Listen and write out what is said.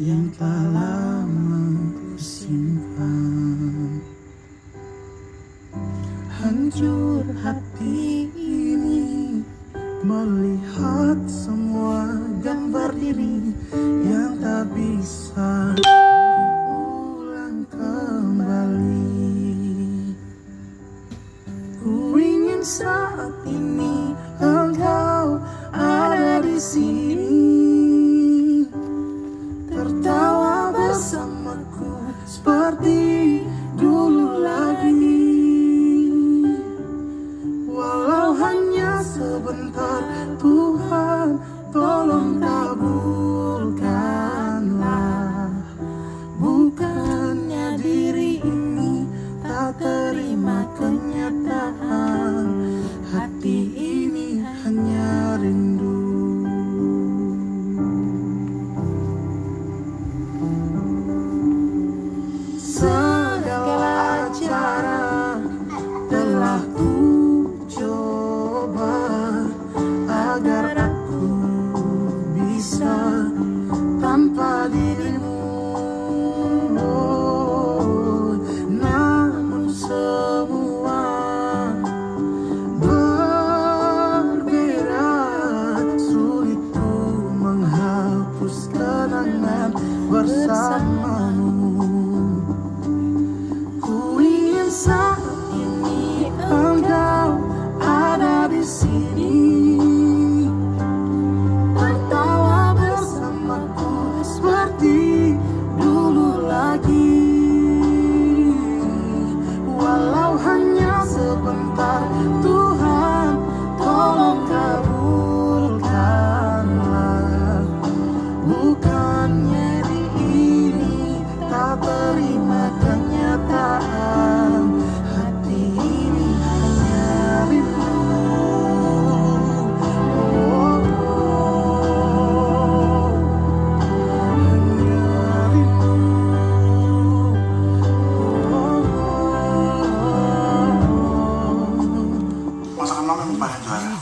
yang telah ku simpan Hancur hati ini melihat semua gambar diri yang tak bisa ulang kembali. Ku ingin saat ini engkau ada di sini bersamaku seperti un para llorar.